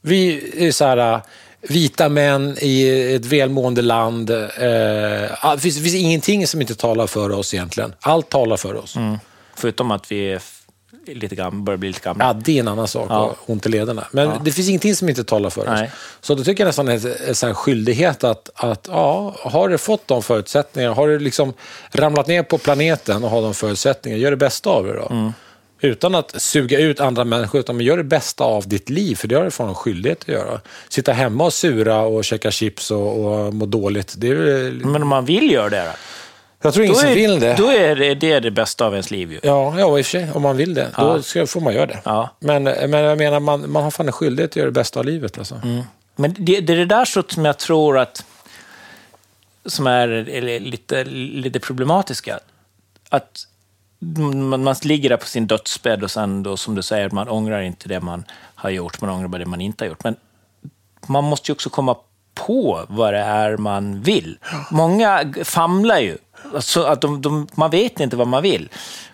Vi är så här, äh, vita män i ett välmående land. Eh, det, finns, det finns ingenting som inte talar för oss egentligen. Allt talar för oss. Mm. Förutom att vi är lite gam, börjar bli lite gamla. Ja, det är en annan sak, Ja. och ont i lederna. Men det finns ingenting som inte talar för oss. Nej. Så då tycker jag nästan att det är en skyldighet att, att ja, har du fått de förutsättningarna, har du liksom ramlat ner på planeten och har de förutsättningarna, gör det bästa av det då. Mm. Utan att suga ut andra människor, utan gör det bästa av ditt liv, för det har du fan en skyldighet att göra. Sitta hemma och sura och käka chips och, och må dåligt, det är. Men om man vill göra det då? Jag tror ingen som är, vill det. Då är det, det är det bästa av ens liv ju. Ja, ja, i och för sig. Om man vill det, då ska, får man göra det. Ja. Men, men jag menar, man, man har fan en skyldighet att göra det bästa av livet. Alltså. Men det, det är det där som jag tror att som är eller, lite, lite problematiska. Att man, man ligger där på sin dödsbädd och sen då, som du säger, man ångrar inte det man har gjort, man ångrar bara det man inte har gjort. Men man måste ju också komma på vad det är man vill. Många famlar ju. Alltså att de, de, man vet inte vad man vill.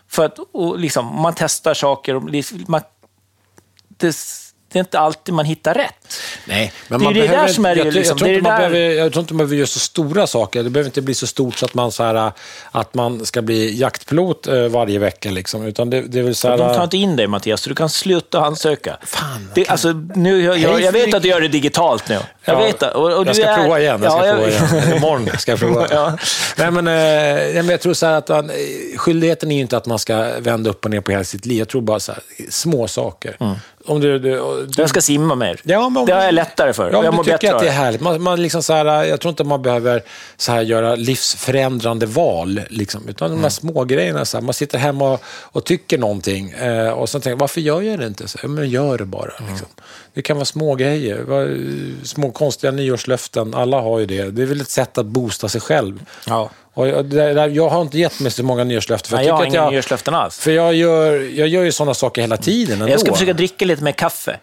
För att liksom, man testar saker. Och man, det, det är inte alltid man hittar rätt. Nej, men Det är det behöver, där som är det jag, jag, liksom, tror det man det där- behöver, jag tror inte man behöver göra så stora saker. Det behöver inte bli så stort så att man, så här, att man ska bli jaktpilot eh, varje vecka. Liksom. Utan det, det är så här, De tar inte in dig Mattias, så du kan sluta ansöka. Fan, det, alltså, nu, jag, jag, jag vet att du gör det digitalt nu. Jag Ja, vet det. Och, och jag ska är, prova igen. Jag ska Ja, prova igen. Imorgon ska jag prova. Ja. Nej, men, eh, jag tror så att man, skyldigheten är ju inte att man ska vända upp och ner på hela sitt liv. Jag tror bara så här, små saker. Om du, du, du, Jag ska simma mer. Ja, det har jag lättare för. Ja, jag mår bättre att det är härligt. Man, man liksom så här, jag tror inte man behöver så här göra livsförändrande val. Liksom, utan Mm. de här små grejerna. Så här, man sitter hemma och, och tycker någonting eh, och sen tänker varför gör jag det inte? Så, ja, men gör det bara. Mm. Liksom. Det kan vara små grejer. Små konstiga nyårslöften. Alla har ju det. Det är väl ett sätt att boosta sig själv. Ja. Och jag, där, jag har inte gett mig så många nyårslöften. För Nej, jag har tycker inga jag, nyårslöften alls. För jag gör, jag gör ju sådana saker hela tiden ändå. Jag ska försöka dricka lite mer kaffe.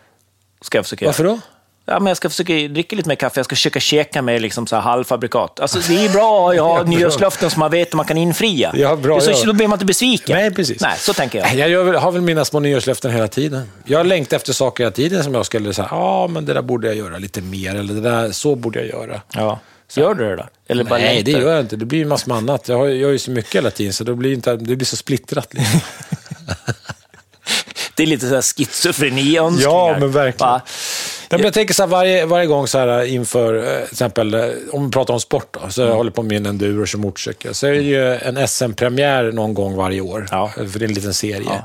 Ska jag försöka Varför då? Ja, men jag ska försöka dricka lite mer kaffe. Jag ska försöka käka med liksom så här halvfabrikat. Alltså, det är bra att ha Ja, nyårslöften som man vet att man kan infria. Ja, bra, det så, ja. Då blir man inte besviken. Nej, precis. Nej, så tänker jag. Jag har väl mina små nyårslöften hela tiden. Jag längtar efter saker hela tiden som jag skulle säga, ja men det där borde jag göra lite mer, eller det där, så borde jag göra. Ja. Gör du det då? Eller bara Nej, det längtar? gör jag inte. Det blir ju massor med annat. Jag gör ju så mycket hela tiden, så det blir, inte, det blir så splittrat. Liksom. Det är lite så här schizofreni-önskningar. Ja, men verkligen. Va? Men jag tänker så här, varje, varje gång så här, inför, eh, till exempel, eh, om vi pratar om sport, då, så Mm. jag håller på med en enduro som motorcykel, så är det ju en SM-premiär någon gång varje år. Ja. För det är en liten serie.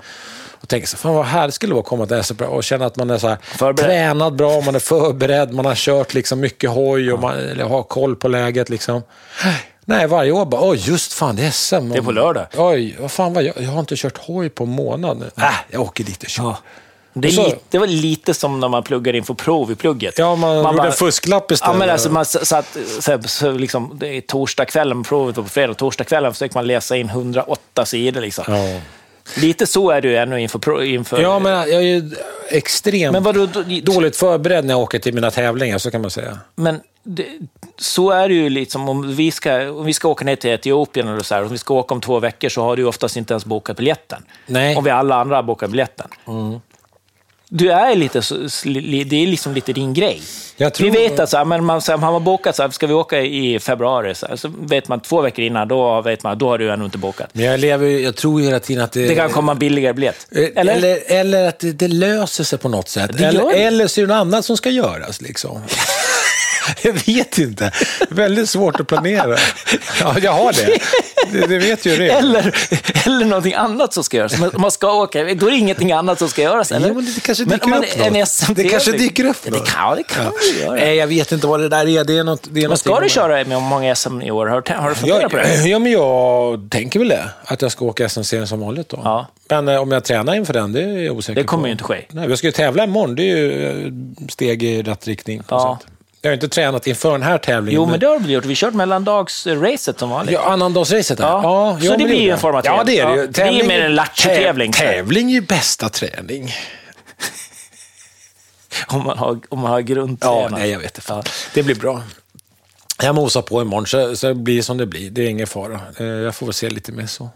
Och tänker så fan vad härligt skulle det vara att komma till SM och känna att man är så tränad bra, man är förberedd, man har kört liksom mycket hoj och man har koll på läget. Liksom. Nej, varje år bara, oj just fan det är SM. Det är på lördag. Oj, vad fan vad jag, jag har inte kört hoj på en månad nu. Äh, jag åker dit och kör. Ja. Det, så- lite, det var lite som när man pluggar inför prov i plugget. Ja, man, gjorde bara- en fusklapp istället. Ja, men alltså man satt, så, så liksom, det är torsdagskvällen, provet var på fredag, torsdagskvällen försöker man läsa in 108 sidor. Liksom. Ja. Lite så är ju ännu inför... inför Ja, men jag är ju extremt Men vadå, då- dåligt förberedd när jag åker till mina tävlingar, så kan man säga. Men det, så är det ju liksom, om vi ska, om vi ska åka ner till Etiopien eller så här, om vi ska åka om två veckor så har du oftast inte ens bokat biljetten. Nej. Om vi alla andra har bokat biljetten. Du är lite, det är liksom lite din grej. Jag tror- Vi vet att så här, men man, så här, man har bokat, så här, ska vi åka i februari, så, här, så vet man två veckor innan, då vet man, då har du ännu inte bokat. Men jag, lever, jag tror ju hela tiden att det... Det kan komma en billigare biljett. Eh, Eller? Eller, eller att det, det löser sig på något sätt. Eller, eller så är det något annat som ska göras. Liksom. jag vet inte. Väldigt svårt att planera. Ja, jag har det. Det, det vet ju det. Eller, eller någonting annat som ska göras. Men om man ska åka, då är det ingenting annat som ska göras. Eller? Jo, men det kanske Men dyker man upp en något. Det kanske dyker upp Ja, något. Det kan, det kan det göra. Nej, jag vet inte vad det där är. Det är något, det är Men ska du köra med många SM i år? Har, har du funderat Ja, på det? ja, men jag tänker väl det. Att jag ska åka SM-serien som vanligt då. Ja. Men eh, om jag tränar inför den, det är jag osäker Det kommer på. ju inte ske. Nej, jag ska ju tävla imorgon. Det är ju eh, steg i rätt riktning. På Ja. sätt. Jag har inte tränat inför den här tävlingen. Jo, men det har du gjort. Vi har kört mellandagsracet som vanligt. Ja, annandagsracet. Ja. Ja. Så ja, det blir ju en form av jag. Ja, det är det träning. ju. Ja, det är mer en lattjo-tävling. Täv- Tävling är ju bästa träning. om man har, om man har Ja, grundtränat. nej, jag vet inte. Fan. Det blir bra. Jag mosar på imorgon, så, så det blir som det blir. Det är ingen fara. Eh, Jag får väl se lite mer så.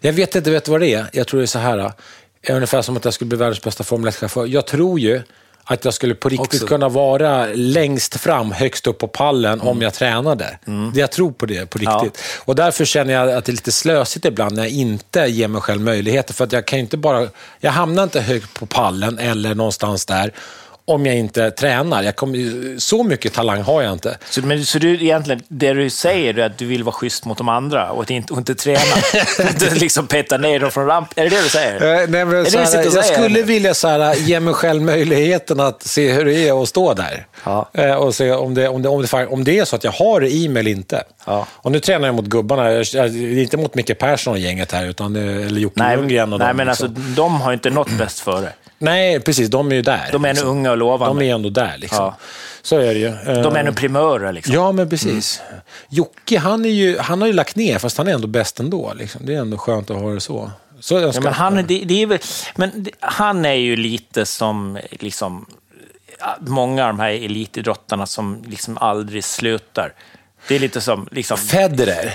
Jag vet inte, vet vad det är? Jag tror det är så här. eh, Ungefär som att jag skulle bli världens bästa Formel 1-chaufför. Jag tror ju att jag skulle på riktigt Också. kunna vara längst fram, högst upp på pallen om jag tränade. Det Jag tror på det på Ja. riktigt. Och därför känner jag att det är lite slösigt ibland när jag inte ger mig själv möjligheter. För att jag kan inte bara... Jag hamnar inte högt på pallen eller någonstans där om jag inte tränar. Jag kommer, så mycket talang har jag inte. Så, men, så du egentligen, det du säger är att du vill vara schysst mot de andra och, att inte, och inte träna. du liksom peta ner dem från ramp. Är det det du säger? Eh, nej, men, det här, jag skulle vilja så här, ge mig själv möjligheten att se hur det är att stå där. Ja. Eh, och se om det, om, det, om, det, om det är så att jag har det i mig eller inte. Ja. Och nu tränar jag mot gubbarna. Jag, inte mot Micke Persson och gänget här, utan, eh, eller Jocke Nej, Lundgren och nej dem, men liksom. alltså, de har inte nått bäst före. Nej, precis. De är ju där. De är ännu unga och lovande. De är ändå där. Liksom. Ja. Så är det ju. Eh, De är ännu primörer. Liksom. Ja, men precis. Jocke, han, är ju, han har ju lagt ner, fast han är ändå bäst ändå. Liksom. Det är ändå skönt att ha det så. så Ja, men han, det, det är väl, men han är ju lite som liksom, många av de här elitidrottarna som liksom aldrig slutar. Det är lite som... Liksom, Federer,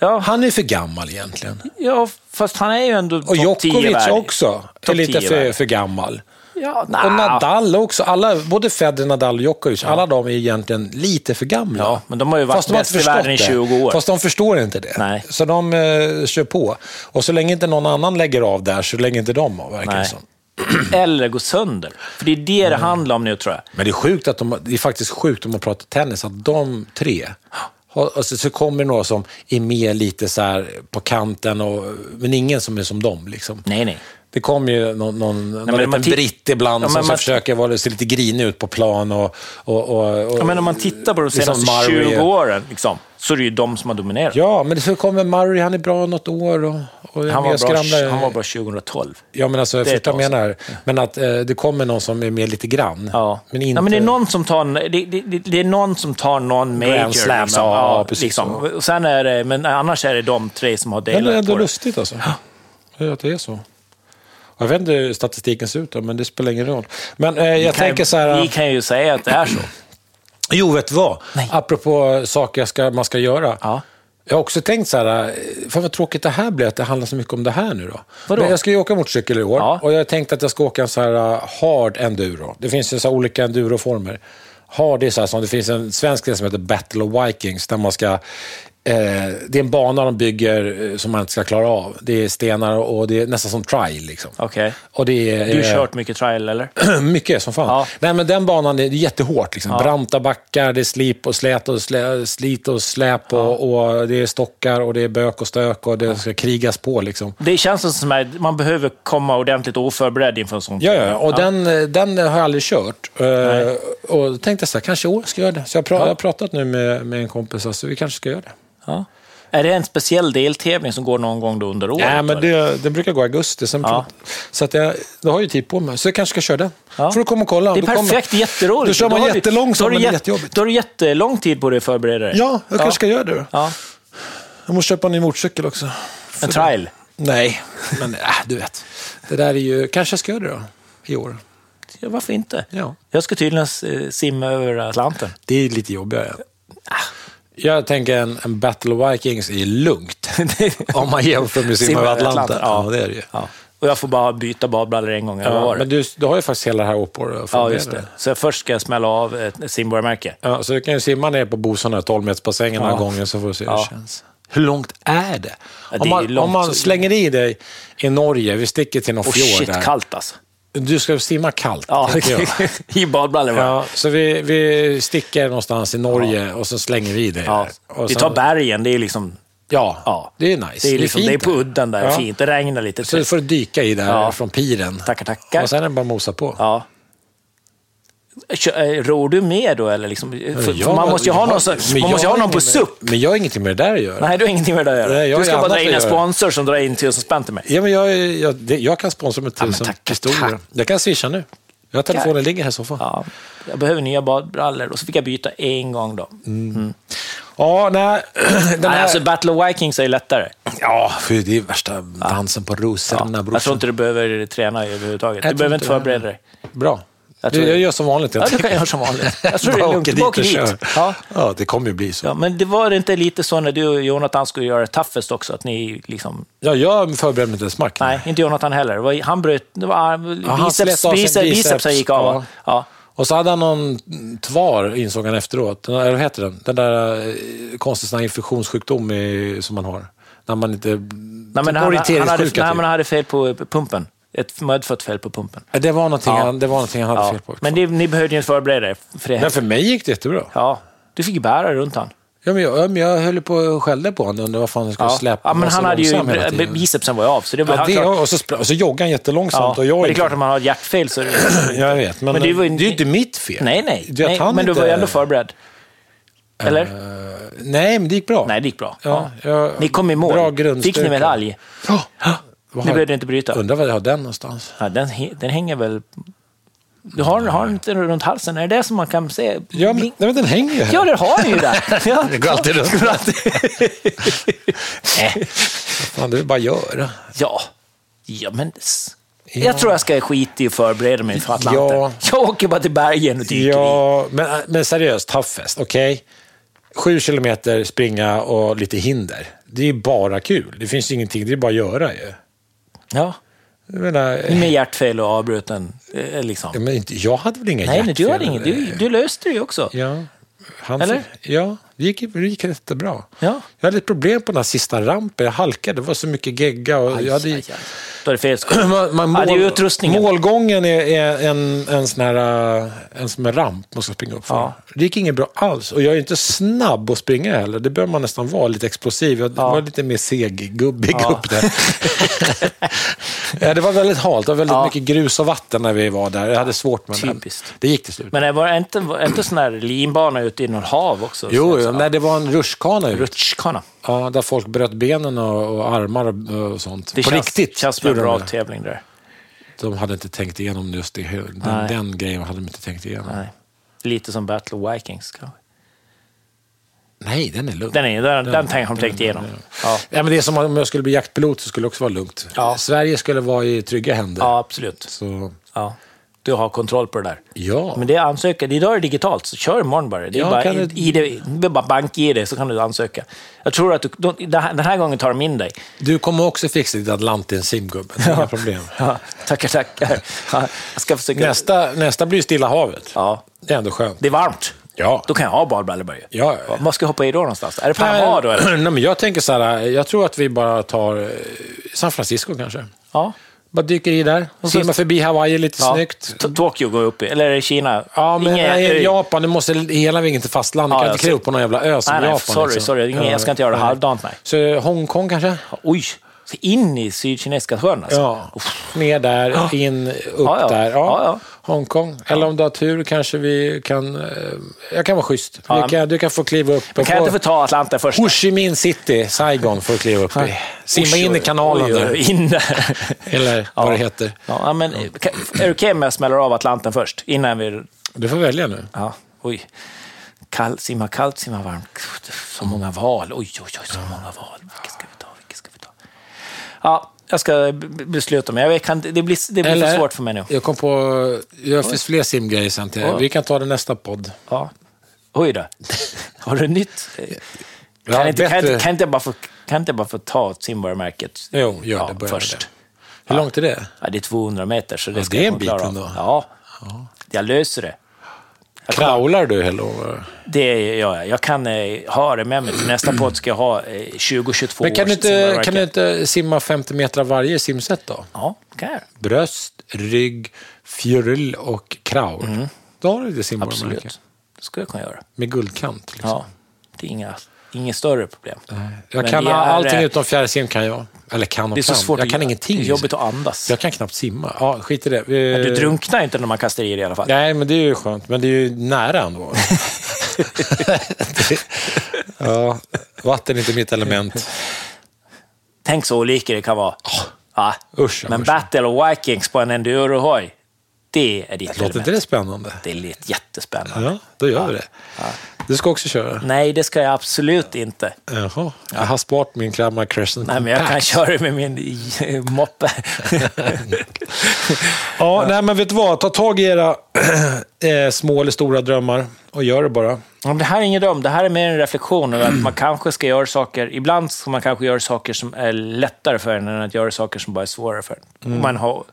ja, han är för gammal egentligen. ja, fast han är ju ändå Och topp 10 Djokovic värld. också är lite 10 för, för gammal. Ja, Och Nadal också. Alla, både Federer, Nadal och Djokovic, alla de är egentligen lite för gamla. Ja, men de har ju varit Fast bäst i världen i förstått 20 år. Fast de förstår inte det. Nej. Så de eh, kör på. Och så länge inte någon annan lägger av där, så lägger inte de av, verkar det som. Eller gå sönder. För det är det det handlar om nu, tror jag. Men det är sjukt att de, det är faktiskt sjukt om man pratar tennis, att de tre, alltså, så kommer det några som är med lite så på kanten, och, men ingen som är som dem. Liksom. Nej, nej. Det kommer ju någon, någon, någon men liten britt ibland Ja, som, som försöker vara, se lite grinig ut på plan. Och, och, och, och, Ja, men om man tittar på de liksom senaste Murray. 20 åren, liksom, så är det ju de som har dominerat. Ja, men så kommer Murray, han är bra något år. Och, och han, var skramlar- bra, han var bra 2012. Ja, men alltså, jag Det är förstår vad jag tag menar. Men att eh, det kommer någon som är med lite grann. Ja. Men inte... ja, men det är någon som tar, det, det, det, det är någon som tar någon major. Grand Slam, liksom. ja, precis liksom. så. Och Sen är det, men annars är det de tre som har Det är delat ändå på det. lustigt alltså. Ja. Att det är så. Jag vet inte hur statistiken ser ut, då, men det spelar ingen roll. Men eh, jag tänker så här... Ni kan ju säga att det är så. Jo, vet du vad? Nej. Apropå saker ska, man ska göra. Ja. Jag har också tänkt så här, eh, fan vad tråkigt det här blir, att det handlar så mycket om det här nu då. Vadå? Men jag ska ju åka motorcykel i år Ja. och jag har tänkt att jag ska åka en så här uh, hard enduro. Det finns ju så här olika enduroformer. Hard är så här som, det finns en svensk grej som heter Battle of Vikings, där man ska Eh, det är en bana de bygger eh, som man inte ska klara av. Det är stenar och det är nästan som trial. Liksom. Okej. Och det är, Du har eh, kört mycket trial, eller? mycket som fan. Ja. Nej, men den banan är jättehårt. Liksom. Branta backar, det är slip och slät och slä, slit och släp och, och det är stockar och det är bök och stök och det ska krigas på. Liksom. Det känns som att man behöver komma ordentligt oförberedd inför en sån Ja, ja, och Den, eh, den har jag aldrig kört. Eh, och då tänkte jag så här, kanske i år ska jag göra det. Så jag, pra- jag har pratat nu med, med en kompis, alltså, vi kanske ska göra det. Ja. Är det en speciell deltävling som går någon gång under året? Nej, men det, det brukar gå i augusti. Ja. Så att jag, då har jag ju tid på mig. Så jag kanske ska köra den. Ja. Får du komma och kolla. Det är Då kommer- perfekt, jätteroligt. Då kör man jättelångsamt, men det är jätte- jättejobbigt. Då har du jättelång tid på dig att förbereda dig. Ja, jag kanske ska göra det då. Ja. Jag måste köpa en ny motorcykel också. En trial. Nej, men äh, du vet. Det där är ju... Kanske jag ska göra det då. I år. Ja, varför inte? Ja. Jag ska tydligen eh, simma över Atlanten. Det är lite jobbigare. Jag tänker en, en Battle of Vikings är lugnt. Om man jämför med simma över Atlanten. Ja, det är det ju. Ja. Och jag får bara byta badbrallor en gång, vad Ja, var det? men du, du har ju faktiskt hela det här året att Ja, just det. Så först ska jag smälla av ett simborgarmärke. Ja, så du kan ju simma ner på Bosarna, 12 metersbassängen några Ja. gånger så får du se hur Ja. det känns. Hur långt är det? Ja, det om, man, långt, om man slänger i dig i Norge, vi sticker till någon Och fjord shit, där. kallt alltså. Du ska simma kallt, Ja, i badbrallor. Ja, så vi, vi sticker någonstans i Norge och så slänger vi det. Ja. Och Vi sen- tar bergen, det är liksom... Ja, Ja. det är nice. Det är, liksom, fint det är på udden där, Ja. fint. Det regnar lite. Så du får dyka i där Ja. från piren. Tackar, tackar. Och sen är det bara att mosa på. Ja. Eh, Ror du med då? Eller liksom, Ja, för man måste ju ha jag någon, men man jag måste ha någon på SUP. Men jag har ingenting med det där att göra. Nej, du har ingenting med det att göra. Nej, jag du ska bara dra in en sponsor som drar in tusen spänn till mig. Ja, men jag, jag, det- jag kan sponsra med tusen tack, pistoler. tack. Jag kan swisha nu. Jag har telefonen ligger här i soffan. Ja, Ja, jag behöver nya badbrallor och så fick jag byta en gång då. nej. Den Nej, här, alltså Battle of Vikings är lättare. ja, för det är värsta dansen på rosorna, Jag brorsan. tror inte du behöver träna överhuvudtaget. Jag Du behöver inte förbereda dig. Bra. Jag tror- jag gör som vanligt. Ja, du kan göra som vanligt. Jag tror det är lugnt. Bara åker dit dit. Ja. Ja, det kommer ju bli så. Ja, men det var inte lite så när du och Jonathan skulle göra Toughest också? Att ni liksom... Ja, jag förberedde mig inte ett smack. Nej, inte Jonathan heller. Han bröt... Det var slet biceps, biceps, biceps. gick av. Ja. Ja. Och så hade han någon tvar, insåg han efteråt. Där, vad heter den? Den där eh, konstiga sån här infektionssjukdom i, som man har. När man inte... Nej, men han, han, hade, orienteringssjuka, nej, typ. men han hade fel på pumpen. Ett medfött fel på pumpen. Det var någonting, Ja. han, det var någonting han hade Ja. fel på. Men det, ni behövde ju inte förbereda er för det. Men för mig gick det jättebra. Ja, du fick bära runt han. Ja, men jag, ja, men jag höll på och skällde på honom vad fan jag skulle Ja. släppa. ja, men han hade ju... Bicepsen var ju av, så det var... Ja, han det, klart- och, så, spr- och så joggade han ja, jättelångsamt. Och jag men det är klart att man har ett hjärtfel så... det- Jag vet, men, Men det det, var är ju- inte mitt fel. Nej, nej. Jag nej men du inte- var ju ändå förberedd. Eller? Nej, men det gick bra. Nej, det gick bra. Ja, jag- Ni kom i mål. bra Fick ni medalj? Ja. Ni behövde inte bryta. Undrar var jag har den någonstans. Ja, den, he- den hänger väl... Du har, har den inte runt halsen? Är det det som man kan se? Ja, men, nej, men den hänger ju här. Ja, det har den ju där. Ja. Det går alltid runt. Nej. Fan, det är bara att göra. Ja. Ja, men... s- Ja. Jag tror jag ska skita i att förbereda mig för Atlanten. Ja. Jag åker bara till bergen och dyker i. Ja, men, men seriöst, toughest, okej? Sju kilometer springa och lite hinder. Det är ju bara kul. Det finns ingenting, det är bara att göra ju. Ja. Jag menar, Med hjärtfel och avbruten. eh, Liksom. men inte, jag hade väl inga Nej, nej, du hjärtfel, inget. Du, du löste det ju också. Ja. Han Eller? Ja, det gick, det gick jättebra. Ja. Jag hade ett problem på den sista rampen. Jag halkade, det var så mycket gegga. Och jag hade, Aj, aj, aj. Då är det fel skott. man, man, Ja, det är. Målgången är, är en, en sån här uh, en som en ramp man ska springa upp för. Ja. Det gick inget bra alls. Och jag är inte snabb att springa heller. Det bör man nästan vara, lite explosiv. Jag Ja. var lite mer seggubbig Ja. upp där. ja, det var väldigt halt. Det var väldigt Ja. mycket grus och vatten när vi var där. Jag hade svårt med Typiskt. det. Det gick till slut. Men det var inte, var inte sån här linbana ute i något hav också? jo, Så- jo, nej, det var en rutschkana ut. Rutschkana. Ja, där folk bröt benen och, och armar och, och sånt. Det På känns, riktigt. känns som en de bra det. tävling där. De hade inte tänkt igenom just det. Den, den grejen hade de inte tänkt igenom. Nej. Lite som Battle of Vikings kanske. Den är lugn. Den, är, den, den, tänk- har de tänkt igenom. Ja. Ja, men det är som om jag skulle bli jaktpilot så skulle det också vara lugnt. Ja. Sverige skulle vara i trygga händer. ja, absolut. Så, Ja. Du har kontroll på det där. ja. Men det är ansöka. Idag är det digitalt, så kör imorgon bara. Det är Ja, bara, kan i, du- bara bank-id, så kan du ansöka. Jag tror att du, de, den här- den gången tar de in dig. Du kommer också fixa ditt Atlantin simgubbe. Inga problem. Ja, tackar, tackar. Ja, jag ska försöka... Nästa, nästa blir Stilla havet. Ja, Det är ändå skönt. det är varmt. Ja. Då kan jag ha badbrallor bara ju. Ja. Vad ska jag hoppa i då någonstans? Är det Panama då eller? Nej, men jag tänker så här, jag tror att vi bara tar eh, San Francisco kanske. Ja. Bara dyker i där, simmar förbi Hawaii lite ja. snyggt. T- Tokyo går upp i, eller är det Kina? Ja, men Ingen nej. Japan, du måste hela vägen till fastlandet. Du Ja, kan ja, inte så- upp på någon jävla ö som Nej, nej, Japan. sorry, liksom. sorry. Ingen, jag ska inte göra det nej. halvdant, nej. Så Hongkong kanske? Oj, så in i Sydkinesiska sjön alltså? Ja, ner där, in, upp Ja, ja. där. Ja. Ja, ja. Hongkong. Eller om du har tur kanske vi kan... eh, Jag kan vara schysst. Ja, kan, du kan få kliva upp. Men kan jag inte få ta Atlanta först? Ho Chi Minh City, Saigon, får du kliva upp i. Simma in i kanalen där. In. Eller vad det heter. Ja, men, kan- är du okej med att smälla av Atlanten först? Innan vi... Du får välja nu. Ja, oj. Kall, simma kallt, simma varmt. Så många val. Oj, oj, oj, så många val. Vilket ska vi ta? Vilket ska vi ta? Ja, jag ska besluta mig. Jag kan, det blir, det blir för svårt för mig nu. Jag kom på... Det finns fler simgrejer sen till. Vi kan ta det nästa podd. Ja. Oj då. Har du nytt? Ja, Kan inte, kan, kan, inte jag bara få, kan inte jag bara få ta simborgarmärket Jo, gör ja, det. Först? det. Hur långt är det? Ja, det är 200 meter, så det Ja, ska det är jag en bit ändå. Ja. jag löser det. Kraular du, eller? Det gör jag. Jag kan eh, ha det med mig. Till nästa podd ska jag ha eh, 2022 Men kan du, inte, kan du inte simma 50 meter varje simsätt då? Ja, kan jag. Bröst, rygg, fjurill och kraul. Då har du det simborgarmärke. Mm. Absolut. Det skulle jag kunna göra. Med guldkant. Liksom. Ja. Det är inga, inget större problem. Jag Men kan är, allting eh, utom fjärilsim kan jag. Eller kan och Det är så kan. svårt jag kan ingenting. Det är jobbigt att andas. Jag kan knappt simma. Ja, skit i det. Vi... Du drunknar inte när man kastar i det i alla fall. Nej, men det är ju skönt. Men det är ju nära ändå. Det- ja, vatten är inte mitt element. Tänk så olika det kan vara. Ja. Usch, Men usch. Battle of Vikings på en endurohoj, det är ditt Låter element. inte det spännande? Det är lite jättespännande. Ja, då gör vi det. Du ska också köra? Nej, det ska jag absolut inte. Jaha, jag har sparat min Klamma Crescent Nej, men jag kan köra med min moppe. Ja, nej men vet du vad? Ta tag i era eh, små eller stora drömmar och gör det bara. Det här är ingen dröm, det här är mer en reflektion över att man kanske ska göra saker, ibland ska man kanske göra saker som är lättare för en än att göra saker som bara är svårare för en. Och Man har...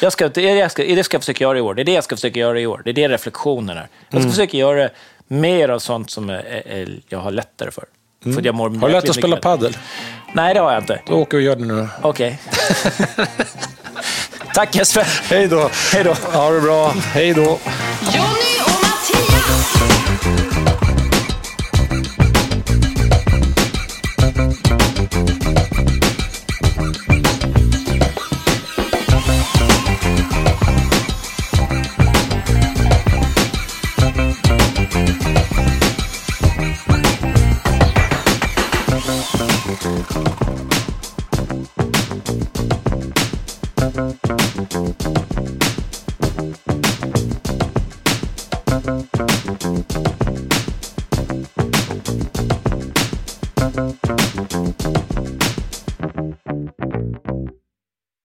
jag ska, det, är det, jag ska, det ska jag försöka göra i år, det är det jag ska försöka göra i år, det är det reflektionen är. Jag ska försöka göra mer av sånt som är, är, jag har lättare för. för att jag mår Har du lätt att spela paddel? Nej, det har jag inte. Då åker vi och gör det nu. Okej. Tack Jesper. Hej då! Hej då. Ha det bra. Hej då!